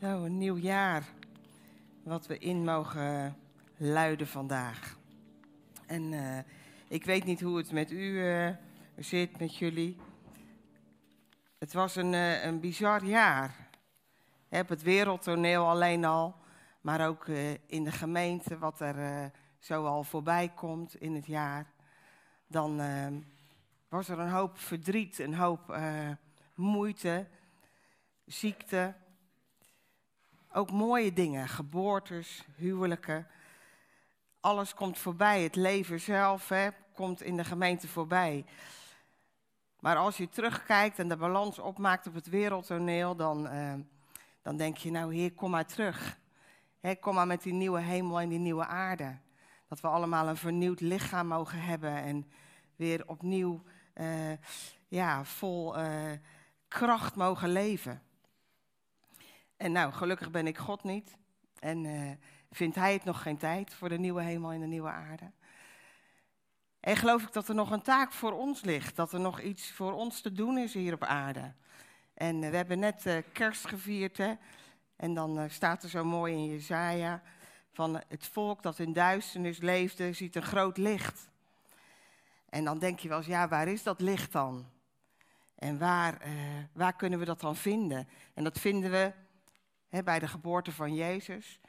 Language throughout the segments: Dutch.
Nou, een nieuw jaar. Wat we in mogen luiden vandaag. En uh, ik weet niet hoe het met u uh, zit, met jullie. Het was een, uh, een bizar jaar. Op het wereldtoneel alleen al. Maar ook in de gemeente, wat er zo al voorbij komt in het jaar. Dan was er een hoop verdriet, een hoop moeite, ziekte. Ook mooie dingen, geboortes, huwelijken. Alles komt voorbij. Het leven zelf hè, komt in de gemeente voorbij. Maar als je terugkijkt en de balans opmaakt op het wereldtoneel, dan, uh, dan denk je, nou Heer, kom maar terug. kom maar met die nieuwe hemel en die nieuwe aarde. Dat we allemaal een vernieuwd lichaam mogen hebben en weer opnieuw uh, ja, vol uh, kracht mogen leven. En nou, gelukkig ben ik God niet. En uh, vindt Hij het nog geen tijd voor de nieuwe hemel en de nieuwe aarde. En geloof ik dat er nog een taak voor ons ligt. Dat er nog iets voor ons te doen is hier op aarde. En uh, we hebben net uh, kerst gevierd. Hè? En dan staat er zo mooi in Jezaja... van het volk dat in duisternis leefde, ziet een groot licht. En dan denk je wel eens, ja, waar is dat licht dan? En waar, waar kunnen we dat dan vinden? En dat vinden we bij de geboorte van Jezus.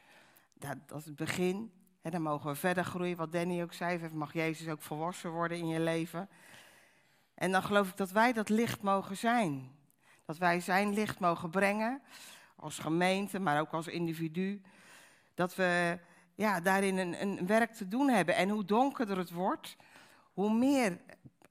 Dat, dat is het begin. dan mogen we verder groeien, wat Danny ook zei. Mag Jezus ook volwassen worden in je leven. En dan geloof ik dat wij dat licht mogen zijn. Dat wij zijn licht mogen brengen. Als gemeente, maar ook als individu. Dat we ja, daarin een, een werk te doen hebben. En hoe donkerder het wordt, hoe meer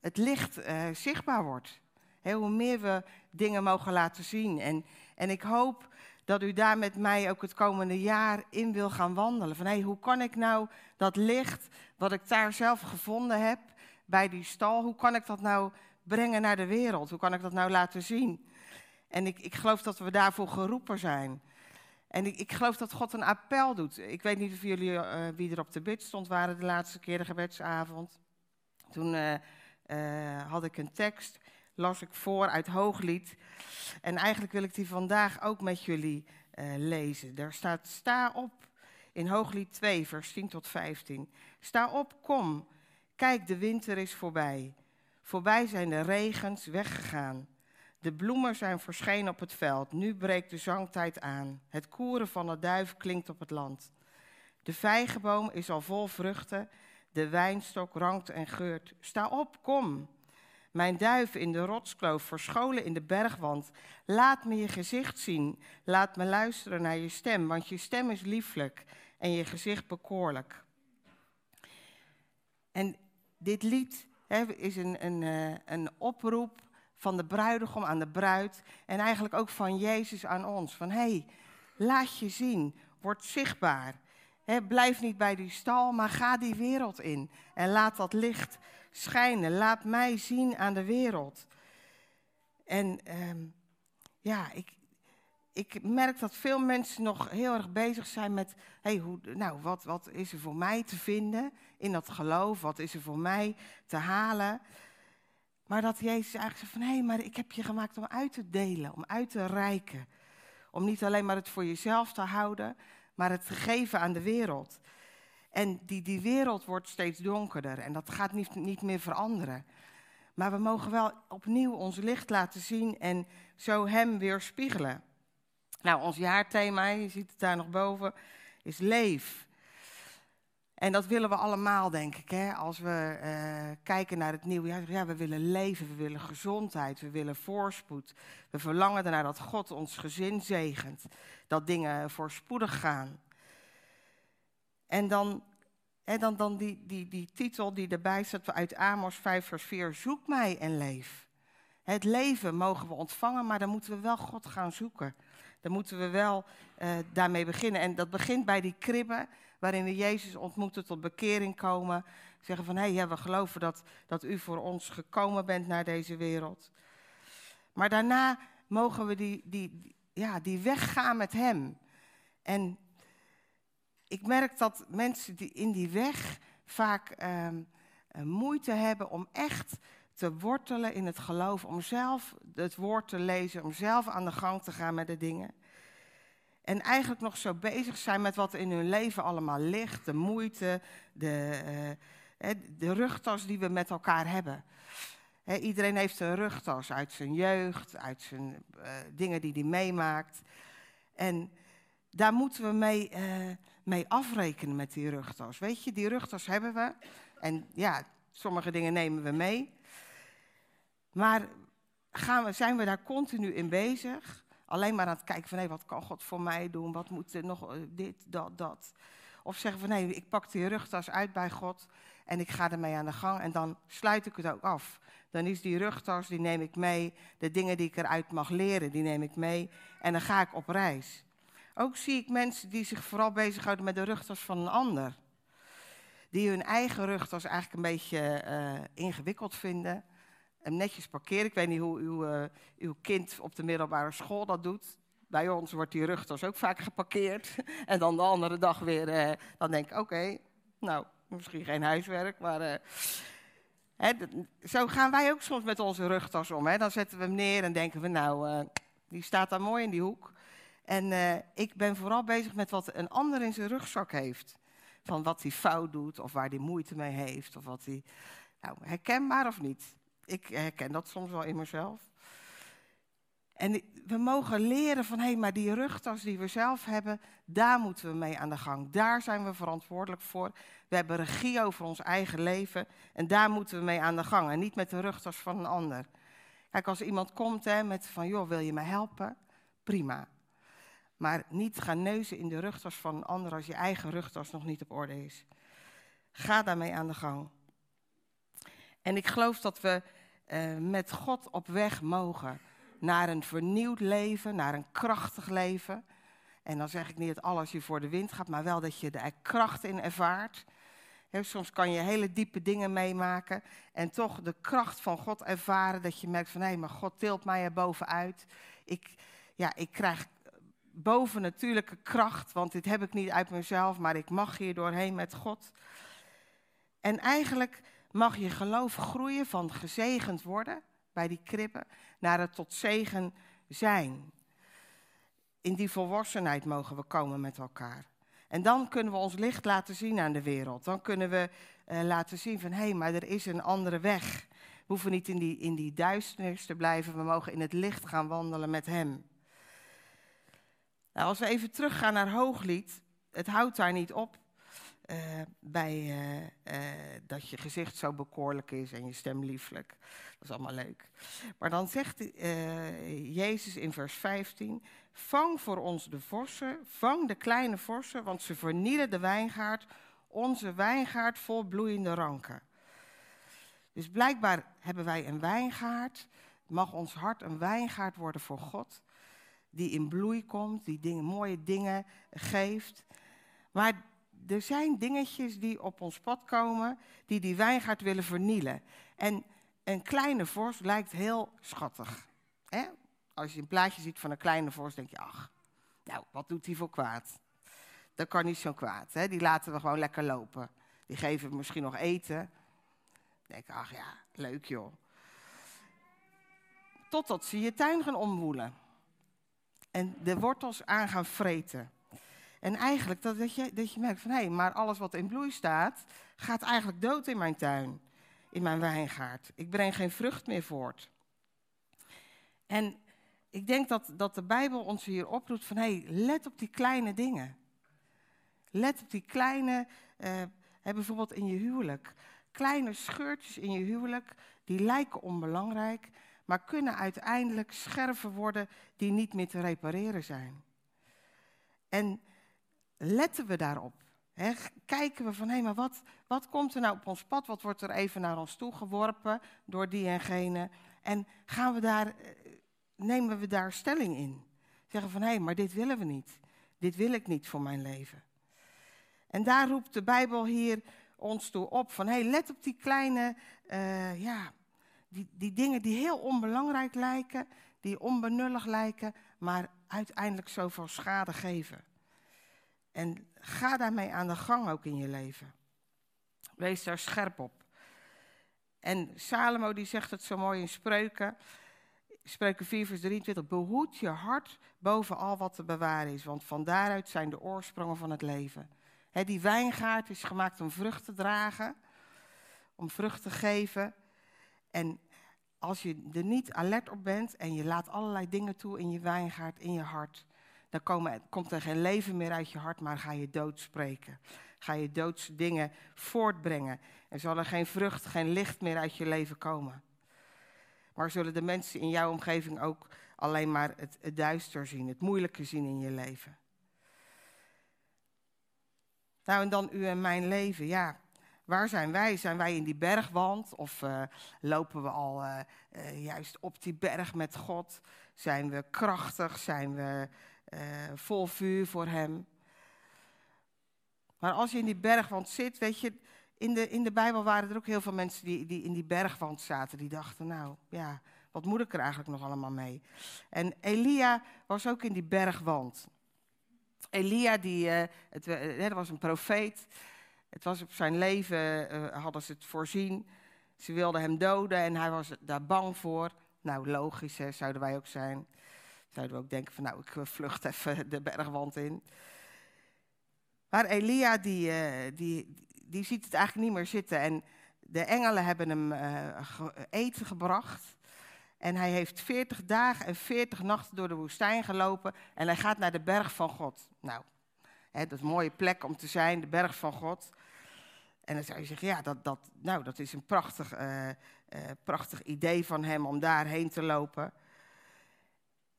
het licht uh, zichtbaar wordt. hoe meer we dingen mogen laten zien. En, en ik hoop dat u daar met mij ook het komende jaar in wil gaan wandelen. Van hé, hoe kan ik nou dat licht wat ik daar zelf gevonden heb bij die stal, hoe kan ik dat nou brengen naar de wereld? Hoe kan ik dat nou laten zien? En ik, ik geloof dat we daarvoor geroepen zijn. En ik, ik geloof dat God een appel doet. Ik weet niet of jullie, uh, wie er op de bid stond, waren de laatste keer de gebedsavond. Toen uh, uh, had ik een tekst las ik voor uit Hooglied. En eigenlijk wil ik die vandaag ook met jullie uh, lezen. Daar staat: Sta op in Hooglied 2, vers 10 tot 15. Sta op, kom. Kijk, de winter is voorbij. Voorbij zijn de regens weggegaan. De bloemen zijn verschenen op het veld. Nu breekt de zangtijd aan. Het koeren van de duif klinkt op het land. De vijgenboom is al vol vruchten. De wijnstok rankt en geurt. Sta op, kom. Mijn duif in de rotskloof, verscholen in de bergwand. Laat me je gezicht zien. Laat me luisteren naar je stem, want je stem is lieflijk en je gezicht bekoorlijk. En dit lied is een, een, eh, een oproep van de bruidegom aan de bruid. En eigenlijk ook van Jezus aan ons. Van hé, hey, laat je zien, word zichtbaar. Blijf niet bij die stal, maar ga die wereld in. En laat dat licht schijnen. Laat mij zien aan de wereld. En ehm, ja, ik, ik merk dat veel mensen nog heel erg bezig zijn met, hey, hoe, nou, wat, wat is er voor mij te vinden in dat geloof? Wat is er voor mij te halen? Maar dat Jezus eigenlijk zegt van, hé, hey, maar ik heb je gemaakt om uit te delen, om uit te reiken. Om niet alleen maar het voor jezelf te houden, maar het geven aan de wereld. En die, die wereld wordt steeds donkerder en dat gaat niet, niet meer veranderen. Maar we mogen wel opnieuw ons licht laten zien en zo Hem weer spiegelen. Nou, ons jaarthema, je ziet het daar nog boven, is leef. En dat willen we allemaal, denk ik. Hè? Als we uh, kijken naar het nieuwe jaar. Ja, we willen leven, we willen gezondheid, we willen voorspoed. We verlangen ernaar dat God ons gezin zegent. Dat dingen voorspoedig gaan. En dan, hè, dan, dan die, die, die titel die erbij staat uit Amos 5 vers 4, zoek mij en leef. Het leven mogen we ontvangen, maar dan moeten we wel God gaan zoeken. Dan moeten we wel uh, daarmee beginnen. En dat begint bij die kribben, waarin we Jezus ontmoeten, tot bekering komen. Zeggen van, hé, hey, ja, we geloven dat, dat u voor ons gekomen bent naar deze wereld. Maar daarna mogen we die, die, ja, die weg gaan met hem. En ik merk dat mensen die in die weg vaak um, moeite hebben om echt te wortelen in het geloof, om zelf het woord te lezen, om zelf aan de gang te gaan met de dingen. En eigenlijk nog zo bezig zijn met wat in hun leven allemaal ligt. De moeite, de, uh, de rugtas die we met elkaar hebben. iedereen heeft een rugtas uit zijn jeugd, uit zijn uh, dingen die hij meemaakt. En daar moeten we mee, uh, mee afrekenen met die rugtas. Weet je, die rugtas hebben we. En ja, sommige dingen nemen we mee. Maar gaan we, zijn we daar continu in bezig? Alleen maar aan het kijken van, hé, wat kan God voor mij doen? Wat moet er nog, eh, dit, dat, dat. Of zeggen van, nee, ik pak die rugtas uit bij God en ik ga ermee aan de gang en dan sluit ik het ook af. Dan is die rugtas, die neem ik mee. De dingen die ik eruit mag leren, die neem ik mee. En dan ga ik op reis. Ook zie ik mensen die zich vooral bezighouden met de rugtas van een ander. Die hun eigen rugtas eigenlijk een beetje uh, ingewikkeld vinden hem netjes parkeren. Ik weet niet hoe uw, uh, uw kind op de middelbare school dat doet. Bij ons wordt die rugtas ook vaak geparkeerd. En dan de andere dag weer, uh, dan denk ik, oké, nou, misschien geen huiswerk, maar... Uh, hè, zo gaan wij ook soms met onze rugtas om. Hè. Dan zetten we hem neer en denken we, nou, die staat daar mooi in die hoek. En ik ben vooral bezig met wat een ander in zijn rugzak heeft. Van wat hij fout doet, of waar hij moeite mee heeft, of wat hij... Nou, herkenbaar of niet? Ik herken dat soms wel in mezelf. En we mogen leren van, hé, hey, maar die rugtas die we zelf hebben, daar moeten we mee aan de gang. Daar zijn we verantwoordelijk voor. We hebben regie over ons eigen leven en daar moeten we mee aan de gang. En niet met de rugtas van een ander. Kijk, als iemand komt hè, met van, joh, wil je me helpen? Prima. Maar niet gaan neuzen in de rugtas van een ander als je eigen rugtas nog niet op orde is. Ga daarmee aan de gang. En ik geloof dat we uh, met God op weg mogen naar een vernieuwd leven, naar een krachtig leven. En dan zeg ik niet dat alles je voor de wind gaat, maar wel dat je er kracht in ervaart. Soms kan je hele diepe dingen meemaken en toch de kracht van God ervaren. Dat je merkt van hé, maar God tilt mij er bovenuit. Ik, ja, ik krijg bovennatuurlijke kracht, want dit heb ik niet uit mezelf, maar ik mag hier doorheen met God. En eigenlijk mag je geloof groeien van gezegend worden bij die kribben naar het tot zegen zijn. In die volwassenheid mogen we komen met elkaar. En dan kunnen we ons licht laten zien aan de wereld. Dan kunnen we uh, laten zien van hé, hey, maar er is een andere weg. We hoeven niet in die, in die duisternis te blijven, we mogen in het licht gaan wandelen met Hem. Nou, als we even teruggaan naar Hooglied, het houdt daar niet op. Uh, bij uh, uh, dat je gezicht zo bekoorlijk is en je stem lieflijk. Dat is allemaal leuk. Maar dan zegt Jezus in vers 15: Vang voor ons de vossen, vang de kleine vossen, want ze vernielen de wijngaard, onze wijngaard vol bloeiende ranken. Dus blijkbaar hebben wij een wijngaard. Mag ons hart een wijngaard worden voor God, die in bloei komt, die mooie dingen geeft. Maar er zijn dingetjes die op ons pad komen, die die wijngaard willen vernielen. En een kleine vorst lijkt heel schattig. Hè? Als je een plaatje ziet van een kleine vorst, denk je, ach, nou, wat doet hij voor kwaad? Dat kan niet zo kwaad. Hè? Die laten we gewoon lekker lopen. Die geven misschien nog eten. Denk ach ja, leuk joh. Totdat ze je tuin gaan omwoelen. En de wortels aan gaan vreten. En eigenlijk dat, dat, je, dat je merkt van hé, hey, maar alles wat in bloei staat, gaat eigenlijk dood in mijn tuin, in mijn wijngaard. Ik breng geen vrucht meer voort. En ik denk dat, dat de Bijbel ons hier oproept van hé, hey, let op die kleine dingen. Let op die kleine, uh, bijvoorbeeld in je huwelijk. Kleine scheurtjes in je huwelijk, die lijken onbelangrijk, maar kunnen uiteindelijk scherven worden die niet meer te repareren zijn. En letten we daarop? kijken we van, hé, maar wat, wat komt er nou op ons pad? Wat wordt er even naar ons toe geworpen door die en gene? En gaan we daar, eh, nemen we daar stelling in? Zeggen van, hé, maar dit willen we niet. Dit wil ik niet voor mijn leven. En daar roept de Bijbel hier ons toe op van, hé, let op die kleine, uh, ja, die, die dingen die heel onbelangrijk lijken, die onbenullig lijken, maar uiteindelijk zoveel schade geven. En ga daarmee aan de gang ook in je leven. Wees daar scherp op. En Salomo die zegt het zo mooi in spreuken. Spreuken 4 vers 23. Behoed je hart boven al wat te bewaren is, want van daaruit zijn de oorsprongen van het leven. die wijngaard is gemaakt om vrucht te dragen, om vrucht te geven. En als je er niet alert op bent en je laat allerlei dingen toe in je wijngaard, in je hart, dan komen, komt er geen leven meer uit je hart, maar ga je dood spreken. Ga je doodse dingen voortbrengen. En zal er geen vrucht, geen licht meer uit je leven komen. Maar zullen de mensen in jouw omgeving ook alleen maar het, duister zien, het moeilijke zien in je leven. Nou, en dan u en mijn leven, ja. Waar zijn wij? Zijn wij in die bergwand of uh, lopen we al uh, uh, juist op die berg met God? Zijn we krachtig? Zijn we vol vuur voor Hem? Maar als je in die bergwand zit, weet je, in de, in de Bijbel waren er ook heel veel mensen die, die in die bergwand zaten. Die dachten, nou ja, wat moet ik er eigenlijk nog allemaal mee? En Elia was ook in die bergwand. Elia, die, uh, het, uh, was een profeet. Het was op zijn leven, hadden ze het voorzien. Ze wilden hem doden en hij was daar bang voor. Nou, logisch, hè, zouden wij ook zijn. Zouden we ook denken van, nou, ik vlucht even de bergwand in. Maar Elia, die, die, die ziet het eigenlijk niet meer zitten. En de engelen hebben hem eten gebracht. En hij heeft 40 dagen en 40 nachten door de woestijn gelopen. En hij gaat naar de berg van God. Nou, hè, dat is een mooie plek om te zijn, de berg van God. En dan zou je zeggen, ja, dat, dat, nou, dat is een prachtig, uh, prachtig idee van hem om daarheen te lopen.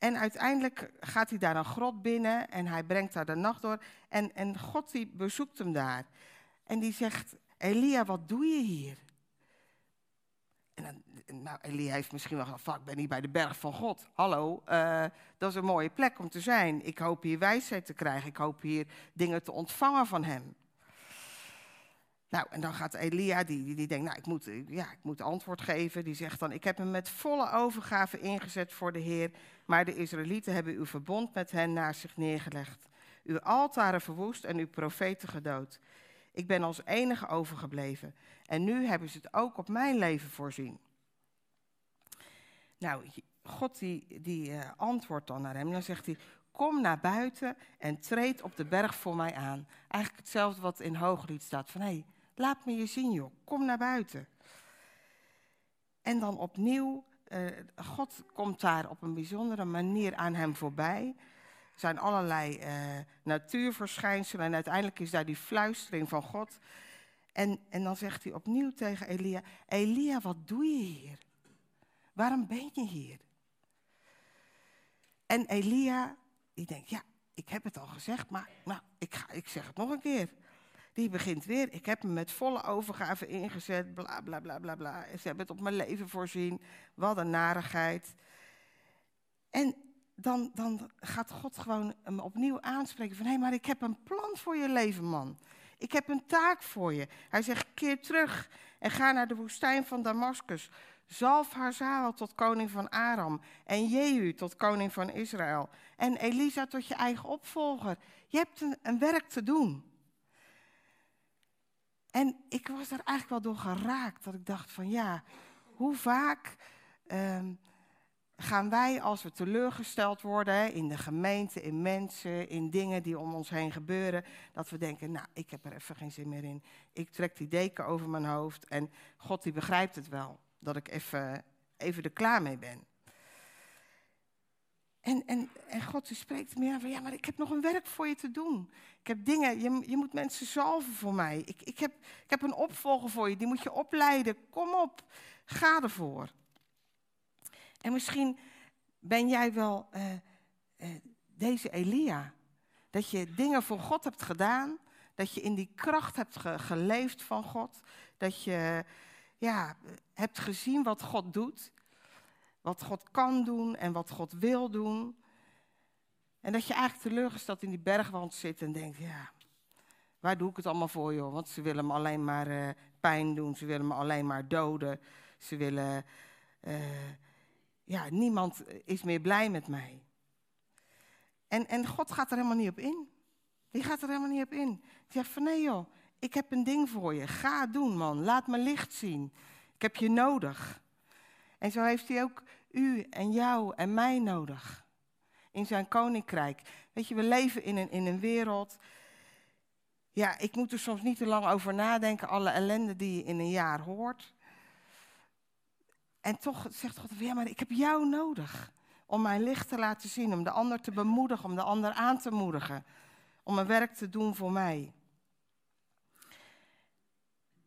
En uiteindelijk gaat hij daar een grot binnen en hij brengt daar de nacht door. En, en God die bezoekt hem daar. En die zegt, Elia, wat doe je hier? En dan nou, Elia heeft misschien wel gedacht, ik ben hier bij de berg van God. Hallo, uh, dat is een mooie plek om te zijn. Ik hoop hier wijsheid te krijgen. Ik hoop hier dingen te ontvangen van hem. Nou, en dan gaat Elia, die, die, denkt, nou, ik moet, ja, ik moet antwoord geven. Die zegt dan, ik heb hem met volle overgave ingezet voor de Heer. Maar de Israëlieten hebben uw verbond met hen naar zich neergelegd. Uw altaren verwoest en uw profeten gedood. Ik ben als enige overgebleven. En nu hebben ze het ook op mijn leven voorzien. Nou, God die, die uh, antwoordt dan naar hem. Dan zegt hij, kom naar buiten en treed op de berg voor mij aan. Eigenlijk hetzelfde wat in Hooglied staat. Van, hé, hey, laat me je zien joh, kom naar buiten. En dan opnieuw, uh, God komt daar op een bijzondere manier aan hem voorbij. Er zijn allerlei uh, natuurverschijnselen en uiteindelijk is daar die fluistering van God. En, en dan zegt hij opnieuw tegen Elia, Elia, wat doe je hier? Waarom ben je hier? En Elia, die denkt, ja, ik heb het al gezegd, maar nou, ik, ga, ik zeg het nog een keer. Die begint weer, ik heb me met volle overgave ingezet, bla bla bla bla bla. Ze hebben het op mijn leven voorzien, wat een narigheid. En dan, dan gaat God gewoon hem opnieuw aanspreken van, hé, hey, maar ik heb een plan voor je leven, man. Ik heb een taak voor je. Hij zegt, keer terug en ga naar de woestijn van Damascus. Zalf Hazael tot koning van Aram. En Jehu tot koning van Israël. En Elisa tot je eigen opvolger. Je hebt een, een werk te doen. En ik was er eigenlijk wel door geraakt. Dat ik dacht van ja, hoe vaak um, gaan wij als we teleurgesteld worden in de gemeente, in mensen, in dingen die om ons heen gebeuren, dat we denken, nou, ik heb er even geen zin meer in. Ik trek die deken over mijn hoofd en God die begrijpt het wel dat ik even, even er klaar mee ben. En, en, en God spreekt me aan van, ja, maar ik heb nog een werk voor je te doen. Ik heb dingen, je, je moet mensen zalven voor mij. Ik, ik, heb, ik heb een opvolger voor je, die moet je opleiden. Kom op, ga ervoor. En misschien ben jij wel uh, uh, deze Elia. Dat je dingen voor God hebt gedaan. Dat je in die kracht hebt ge geleefd van God. Dat je ja, hebt gezien wat God doet. Wat God kan doen en wat God wil doen. En dat je eigenlijk teleurgesteld in die bergwand zit en denkt, ja, waar doe ik het allemaal voor joh? Want ze willen me alleen maar uh, pijn doen, ze willen me alleen maar doden. Ze willen, uh, ja, niemand is meer blij met mij. En, en God gaat er helemaal niet op in. Die gaat er helemaal niet op in. Die zegt van nee joh, ik heb een ding voor je. Ga doen, man. Laat me licht zien. Ik heb je nodig. En zo heeft hij ook u en jou en mij nodig. In zijn koninkrijk. Weet je, we leven in een, in een wereld. Ja, ik moet er soms niet te lang over nadenken, alle ellende die je in een jaar hoort. En toch zegt God, ja, maar ik heb jou nodig om mijn licht te laten zien, om de ander te bemoedigen, om de ander aan te moedigen, om een werk te doen voor mij.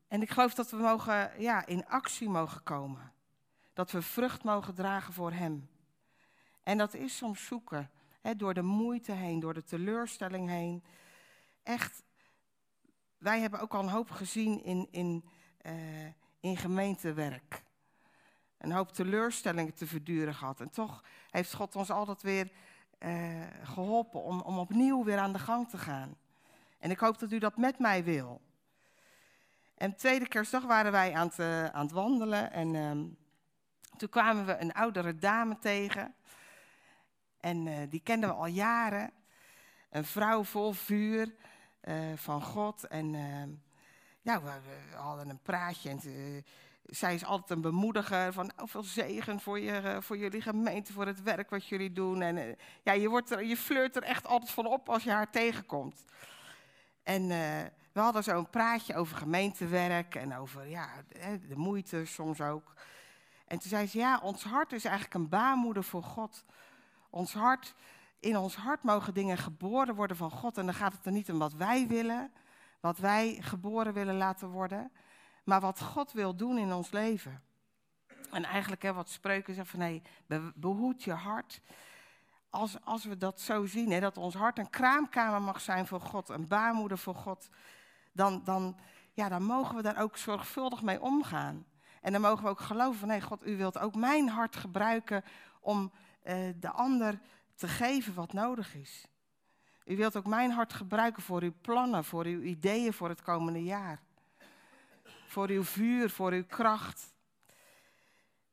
En ik geloof dat we mogen, ja, in actie mogen komen. Dat we vrucht mogen dragen voor Hem. En dat is soms zoeken, hè, door de moeite heen, door de teleurstelling heen. Echt, wij hebben ook al een hoop gezien in, in, uh, in gemeentewerk een hoop teleurstellingen te verduren gehad. En toch heeft God ons altijd weer uh, geholpen om, om opnieuw weer aan de gang te gaan. En ik hoop dat u dat met mij wil. En tweede kerstdag waren wij aan het, uh, aan het wandelen. En uh, toen kwamen we een oudere dame tegen. En uh, die kenden we al jaren. Een vrouw vol vuur van God. En ehm, ja, we, hadden een praatje. En zij is altijd een bemoediger van oh, veel zegen voor, je, eh, voor jullie gemeente, voor het werk wat jullie doen. En ja, je, wordt er, je flirt er echt altijd van op als je haar tegenkomt. En we hadden zo'n praatje over gemeentewerk en over ja, de moeite soms ook. En toen zei ze, ja, ons hart is eigenlijk een baarmoeder voor God. Ons hart, in ons hart mogen dingen geboren worden van God. En dan gaat het er niet om wat wij willen, wat wij geboren willen laten worden maar wat God wil doen in ons leven. En eigenlijk hè, wat spreuken zeggen van nee, behoed je hart. Als, als we dat zo zien, hè, dat ons hart een kraamkamer mag zijn voor God, een baarmoeder voor God, dan, dan, ja, dan mogen we daar ook zorgvuldig mee omgaan. En dan mogen we ook geloven van nee, God, u wilt ook mijn hart gebruiken om uh, de ander te geven wat nodig is. U wilt ook mijn hart gebruiken voor uw plannen, voor uw ideeën voor het komende jaar voor uw vuur, voor uw kracht.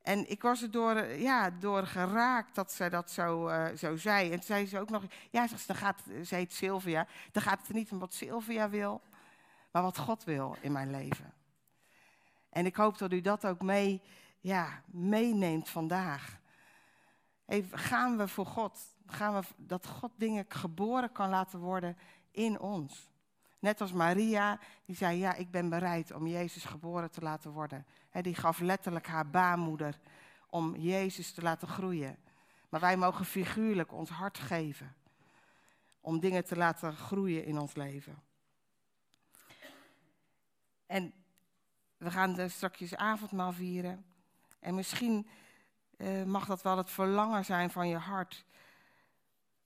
En ik was er door, ja, door geraakt dat zij dat zo, uh, zo zei. En toen zei ze ook nog, ja, ze, dan gaat, ze heet Sylvia, dan gaat het niet om wat Sylvia wil, maar wat God wil in mijn leven. En ik hoop dat u dat ook mee, ja, meeneemt vandaag. Even, gaan we voor God, gaan we dat God dingen geboren kan laten worden in ons. Net als Maria, die zei, ja, ik ben bereid om Jezus geboren te laten worden. die gaf letterlijk haar baarmoeder om Jezus te laten groeien. Maar wij mogen figuurlijk ons hart geven om dingen te laten groeien in ons leven. En we gaan straks avondmaal vieren. En misschien uh, mag dat wel het verlangen zijn van je hart.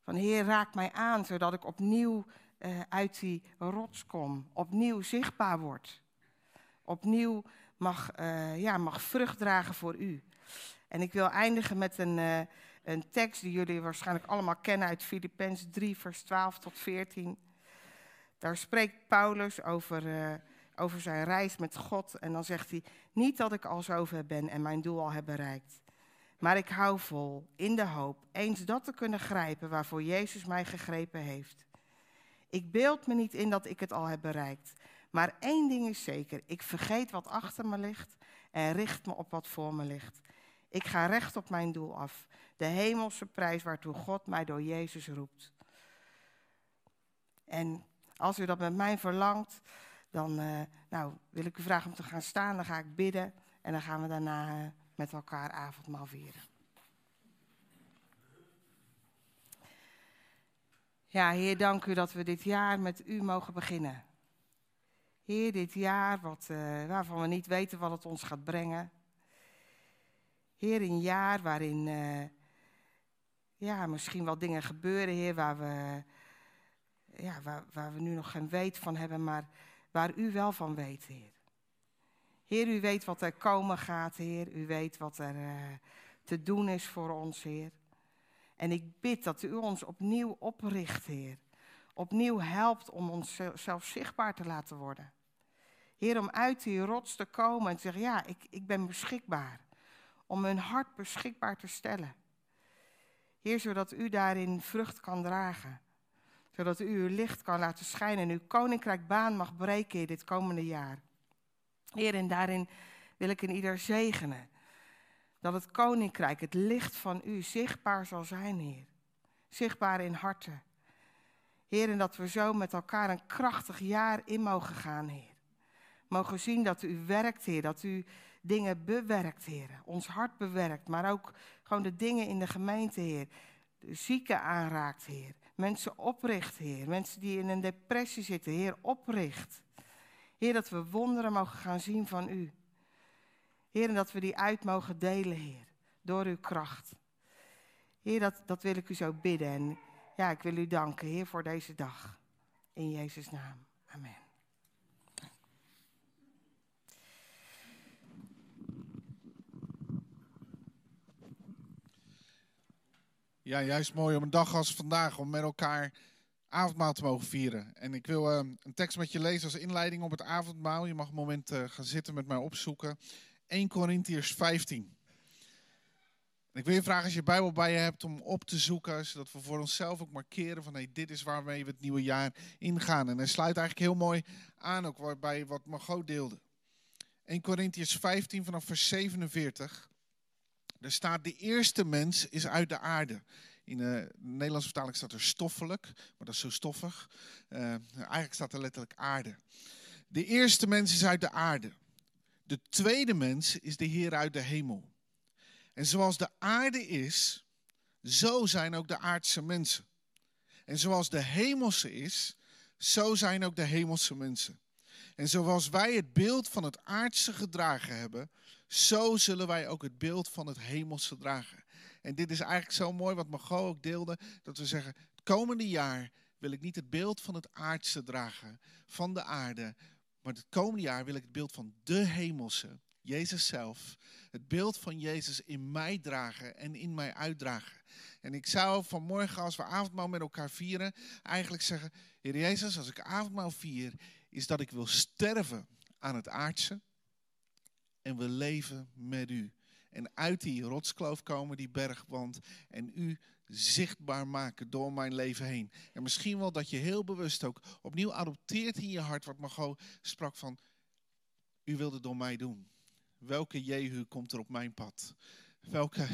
Van Heer, raak mij aan, zodat ik opnieuw uh, uit die rots kom, opnieuw zichtbaar wordt. Opnieuw mag, uh, ja, mag vrucht dragen voor u. En ik wil eindigen met een, een tekst die jullie waarschijnlijk allemaal kennen uit Filippenzen 3, vers 12 tot 14. Daar spreekt Paulus over, over zijn reis met God. En dan zegt hij, niet dat ik al zover ben en mijn doel al heb bereikt. Maar ik hou vol in de hoop eens dat te kunnen grijpen waarvoor Jezus mij gegrepen heeft. Ik beeld me niet in dat ik het al heb bereikt. Maar één ding is zeker: ik vergeet wat achter me ligt en richt me op wat voor me ligt. Ik ga recht op mijn doel af. De hemelse prijs waartoe God mij door Jezus roept. En als u dat met mij verlangt, dan uh, nou, wil ik u vragen om te gaan staan. Dan ga ik bidden en dan gaan we daarna uh, met elkaar avondmaal vieren. Ja, Heer, dank u dat we dit jaar met u mogen beginnen. Heer, dit jaar wat, uh, waarvan we niet weten wat het ons gaat brengen. Heer, een jaar waarin ja, misschien wel dingen gebeuren, Heer, waar we, ja, waar, waar we nu nog geen weet van hebben, maar waar u wel van weet, Heer. Heer, u weet wat er komen gaat, Heer. U weet wat er uh, te doen is voor ons, Heer. En ik bid dat u ons opnieuw opricht, Heer. Opnieuw helpt om ons zelf zichtbaar te laten worden. Heer, om uit die rots te komen en te zeggen, ja, ik, ik ben beschikbaar. Om hun hart beschikbaar te stellen. Heer, zodat u daarin vrucht kan dragen. Zodat u uw licht kan laten schijnen en uw koninkrijk baan mag breken in dit komende jaar. Heer, en daarin wil ik in ieder zegenen Dat het koninkrijk, het licht van u, zichtbaar zal zijn, Heer. Zichtbaar in harten. Heer, en dat we zo met elkaar een krachtig jaar in mogen gaan, Heer. Mogen zien dat u werkt, Heer. Dat u dingen bewerkt, Heer. Ons hart bewerkt, maar ook gewoon de dingen in de gemeente, Heer. De zieken aanraakt, Heer. Mensen opricht, Heer. Mensen die in een depressie zitten, Heer, opricht. Heer, dat we wonderen mogen gaan zien van u. Heer, en dat we die uit mogen delen, Heer. Door uw kracht. Heer, dat, dat wil ik u zo bidden. En ja, ik wil u danken, Heer, voor deze dag. In Jezus' naam. Amen. Ja, juist mooi om een dag als vandaag om met elkaar avondmaal te mogen vieren. En ik wil uh, een tekst met je lezen als inleiding op het avondmaal. Je mag een moment uh, gaan zitten met mij opzoeken. 1 Corinthiërs 15. En ik wil je vragen als je Bijbel bij je hebt om op te zoeken, zodat we voor onszelf ook markeren van hey, dit is waarmee we het nieuwe jaar ingaan. En hij sluit eigenlijk heel mooi aan ook waarbij wat Margot deelde. 1 Corinthiërs 15 vanaf vers 47. Er staat, de eerste mens is uit de aarde. In de Nederlandse vertaling staat er stoffelijk, maar dat is zo stoffig. Uh, eigenlijk staat er letterlijk aarde. De eerste mens is uit de aarde. De tweede mens is de Heer uit de hemel. En zoals de aarde is, zo zijn ook de aardse mensen. En zoals de hemelse is, zo zijn ook de hemelse mensen. En zoals wij het beeld van het aardse gedragen hebben, zo zullen wij ook het beeld van het hemelse dragen. En dit is eigenlijk zo mooi wat Margot ook deelde, dat we zeggen, het komende jaar wil ik niet het beeld van het aardse dragen, van de aarde, maar het komende jaar wil ik het beeld van de hemelse, Jezus zelf, het beeld van Jezus in mij dragen en in mij uitdragen. En ik zou vanmorgen, als we avondmaal met elkaar vieren, eigenlijk zeggen: Heer Jezus, als ik avondmaal vier, is dat ik wil sterven aan het aardse en we leven met u. En uit die rotskloof komen, die bergwand, en u zichtbaar maken door mijn leven heen. En misschien wel dat je heel bewust ook opnieuw adopteert in je hart wat Margot sprak van, u wilde door mij doen. Welke Jehu komt er op mijn pad? Welke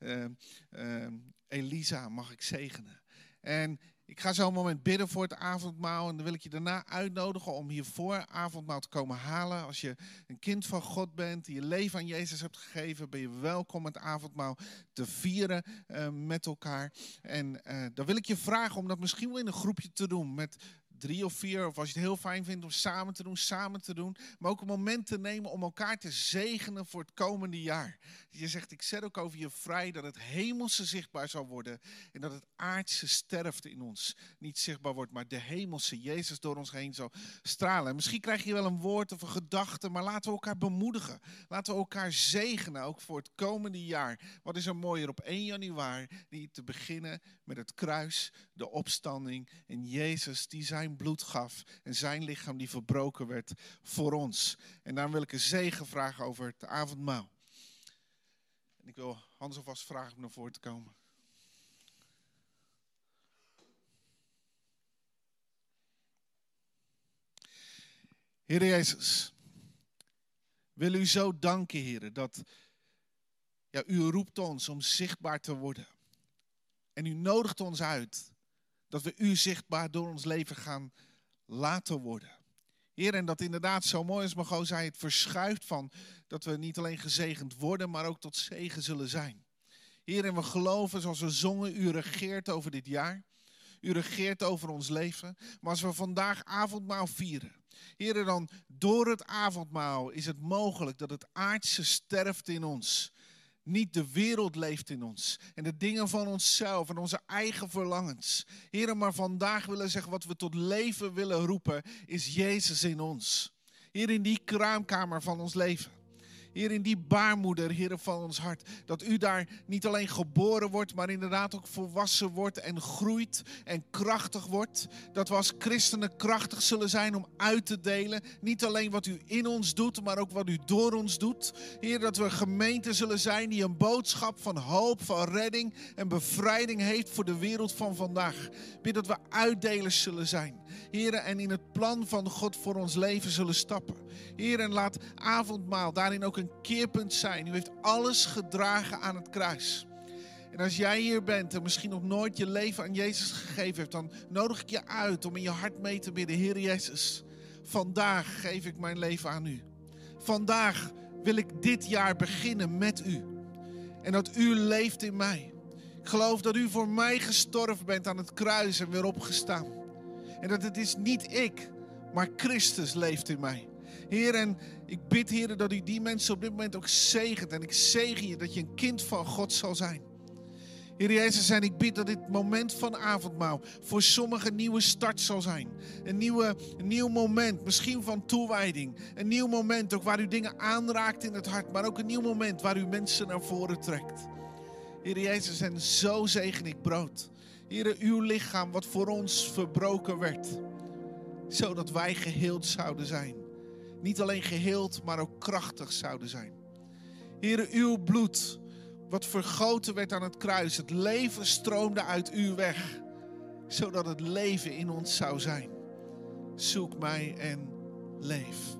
uh, uh, Elisa mag ik zegenen? En ik ga zo een moment bidden voor het avondmaal. En dan wil ik je daarna uitnodigen om hier voor avondmaal te komen halen. Als je een kind van God bent, die je leven aan Jezus hebt gegeven, ben je welkom het avondmaal te vieren uh, met elkaar. En uh, dan wil ik je vragen om dat misschien wel in een groepje te doen met drie of vier, of als je het heel fijn vindt om samen te doen, samen te doen. Maar ook een moment te nemen om elkaar te zegenen voor het komende jaar. Je zegt, ik zet ook over je vrij dat het hemelse zichtbaar zal worden. En dat het aardse sterfte in ons niet zichtbaar wordt, maar de hemelse Jezus door ons heen zal stralen. En misschien krijg je wel een woord of een gedachte, maar laten we elkaar bemoedigen. Laten we elkaar zegenen, ook voor het komende jaar. Wat is er mooier op 1 januari, te beginnen met het kruis, de opstanding en Jezus die zijn zijn bloed gaf en zijn lichaam die verbroken werd voor ons. En daarom wil ik een zegen vragen over het avondmaal. En ik wil Hans alvast vragen om naar voren te komen. Heer Jezus, wil u zo danken, Heer, dat ja, u roept ons om zichtbaar te worden. En u nodigt ons uit dat we u zichtbaar door ons leven gaan laten worden. Heer, en dat inderdaad zo mooi is, Margot zei, het verschuift van dat we niet alleen gezegend worden, maar ook tot zegen zullen zijn. Heer, en we geloven, zoals we zongen, u regeert over dit jaar. U regeert over ons leven. Maar als we vandaag avondmaal vieren, Heer, dan door het avondmaal is het mogelijk dat het aardse sterft in ons. Niet de wereld leeft in ons. En de dingen van onszelf en onze eigen verlangens. Heren, maar vandaag willen zeggen wat we tot leven willen roepen, is Jezus in ons. Hier in die kraamkamer van ons leven. Heer, in die baarmoeder, Heer, van ons hart. Dat u daar niet alleen geboren wordt, maar inderdaad ook volwassen wordt en groeit en krachtig wordt. Dat we als christenen krachtig zullen zijn om uit te delen. Niet alleen wat u in ons doet, maar ook wat u door ons doet. Heer, dat we een gemeente zullen zijn die een boodschap van hoop, van redding en bevrijding heeft voor de wereld van vandaag. Bid dat we uitdelers zullen zijn. Heer, en in het plan van God voor ons leven zullen stappen. Heer, en laat avondmaal daarin ook een keerpunt zijn. U heeft alles gedragen aan het kruis. En als jij hier bent en misschien nog nooit je leven aan Jezus gegeven hebt, dan nodig ik je uit om in je hart mee te bidden. Heer Jezus, vandaag geef ik mijn leven aan u. Vandaag wil ik dit jaar beginnen met u. En dat u leeft in mij. Ik geloof dat u voor mij gestorven bent aan het kruis en weer opgestaan. En dat het is niet ik, maar Christus leeft in mij. Heer, en ik bid, Heer, dat u die mensen op dit moment ook zegent. En ik zegen je dat je een kind van God zal zijn. Heer Jezus, en ik bid dat dit moment van avondmaal voor sommigen een nieuwe start zal zijn. Een, nieuwe, een nieuw moment, misschien van toewijding. Een nieuw moment ook waar u dingen aanraakt in het hart, maar ook een nieuw moment waar u mensen naar voren trekt. Heer Jezus, en zo zegen ik brood. Heer, uw lichaam wat voor ons verbroken werd, zodat wij geheeld zouden zijn. Niet alleen geheeld, maar ook krachtig zouden zijn. Heer, uw bloed wat vergoten werd aan het kruis. Het leven stroomde uit u weg, zodat het leven in ons zou zijn. Zoek mij en leef.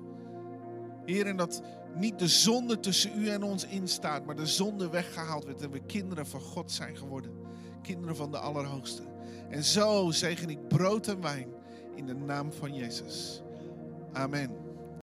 Heer, dat niet de zonde tussen u en ons instaat, maar de zonde weggehaald werd en we kinderen van God zijn geworden. Kinderen van de Allerhoogste. En zo zegen ik brood en wijn in de naam van Jezus. Amen.